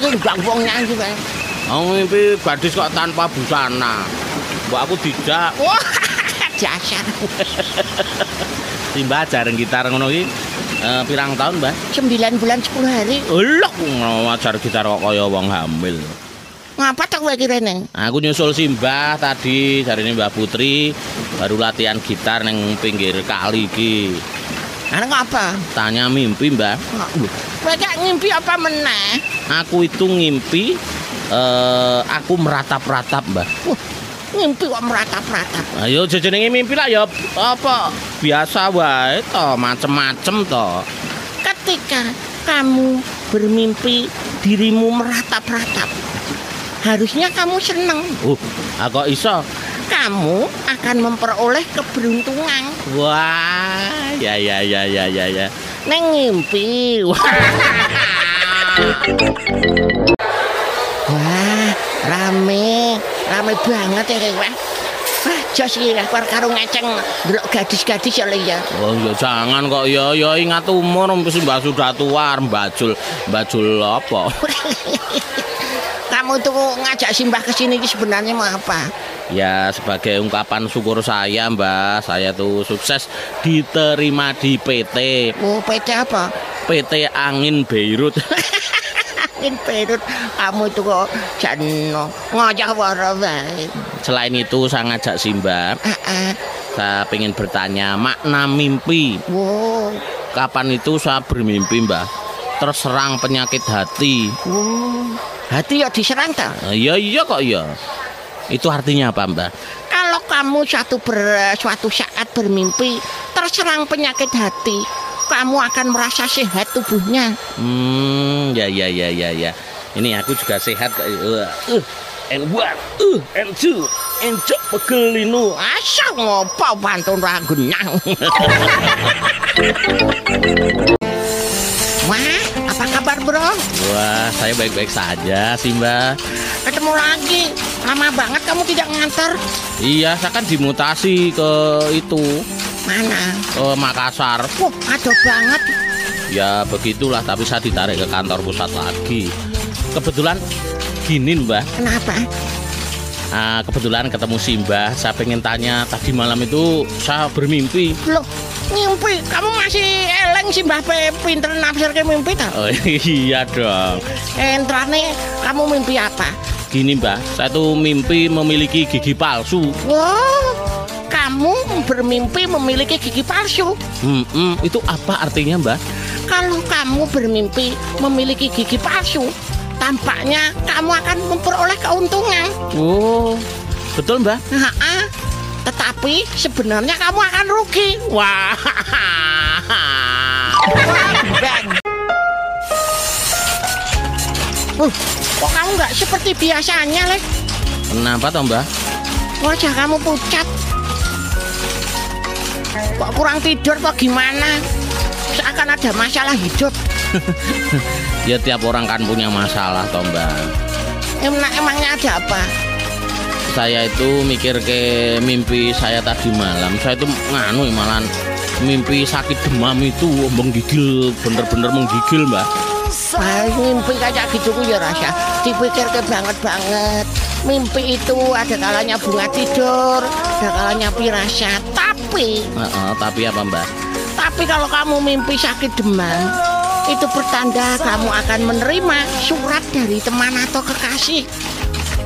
iki gak wong nyanyi wae. Aku mimpi gadis kok tanpa busana. Mbak aku dijak Wah, dasar. Simbah jareng gitar ngono iki. Eh, pirang tahun, Mbah? 9 bulan 10 hari. Elok ngajar gitar kok kaya wong hamil. Ngapa tak kowe kira neng? Aku nyusul Simbah tadi jarine Mbah Putri baru latihan gitar neng pinggir kali iki. Ana ngapa? Tanya mimpi. Kowe gak ngimpi apa meneh? Aku itu ngimpi eh aku meratap-ratap, Mbah. Wah, ngimpi kok meratap-ratap. Ayo jenenge mimpi lah ya apa biasa wae to, macem-macem to. Ketika kamu bermimpi dirimu meratap-ratap, harusnya kamu seneng. Uh, aku iso. Kamu akan memperoleh keberuntungan. Wah, ya ya ya ya ya ya. Neng ngimpi. Wah, Wah, rame. Rame banget ya kowe. Wah, jos iki keluar karo ngeceng ndelok gadis-gadis ya ya. Oh ya jangan kok ya ya ingat umur wis mbak sudah tua mbajul mbajul apa? Kamu tuh ngajak Simbah ke sini ini sebenarnya mau apa? Ya sebagai ungkapan syukur saya Mbak, saya tuh sukses diterima di PT Oh, PT apa? PT Angin Beirut. Angin perut kamu itu kok jano ngajak wara bae. Selain itu saya ngajak Simba, ah. saya pengen bertanya makna mimpi. Wow. Kapan itu saya bermimpi Mbak? Terserang penyakit hati. Wow. Hati ya diserang ta? Eh, Iya iya kok iya. Itu artinya apa Mbak? Kalau kamu suatu ber, suatu saat bermimpi terserang penyakit hati, kamu akan merasa sehat tubuhnya. Hmm, ya ya ya ya ya. Ini aku juga sehat. Uh, uh, and one, uh, and two, and cok pegelinu. Asa ngopo pantun ra genang. Wah, apa kabar bro? Wah, saya baik-baik saja sih Mbak. Ketemu lagi. Lama banget kamu tidak ngantar. Iya, saya kan dimutasi ke itu, Mana? ke Makassar. Wah, aduh banget. Ya begitulah, tapi saya ditarik ke kantor pusat lagi. Kebetulan gini Mbak, Kenapa? Ah, kebetulan ketemu Simbah. Saya pengen tanya, tadi malam itu saya bermimpi. Loh, ngimpi. Kamu masih eleng sih Mbah Pe pinter nafsir ke mimpi tak? Oh iya dong. Entrane kamu mimpi apa? Gini Mbak, saya tuh mimpi memiliki gigi palsu. Wow, kamu bermimpi memiliki gigi palsu. Hmm, hmm, itu apa artinya Mbak? Kalau kamu bermimpi memiliki gigi palsu, tampaknya kamu akan memperoleh keuntungan. Oh, betul Mbak? Nah, tetapi sebenarnya kamu akan rugi. Wah, Bang. Uh, kok kamu nggak seperti biasanya, Lek? kenapa toh Mbak? Wajah kamu pucat. Kok kurang tidur kok gimana? Seakan ada masalah hidup. Ya tiap orang kan punya masalah toh Mbak. Emang, emangnya ada apa? Saya itu mikir ke mimpi saya tadi malam. Saya itu nganu malah mimpi sakit demam itu menggigil, bener-bener menggigil Mbak. Wah, mimpi kayak gitu ya rasa dipikir ke banget banget. Mimpi itu ada kalanya bunga tidur, ada kalanya pirasat. Tapi, Heeh, tapi apa Mbak? tapi kalau kamu mimpi sakit demam, itu pertanda kamu akan menerima surat dari teman atau kekasih.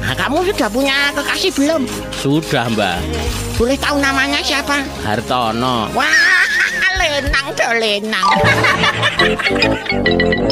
Nah, kamu sudah punya kekasih belum? Sudah Mbak. Boleh tahu namanya siapa? Hartono. Wah, lenang do lenang.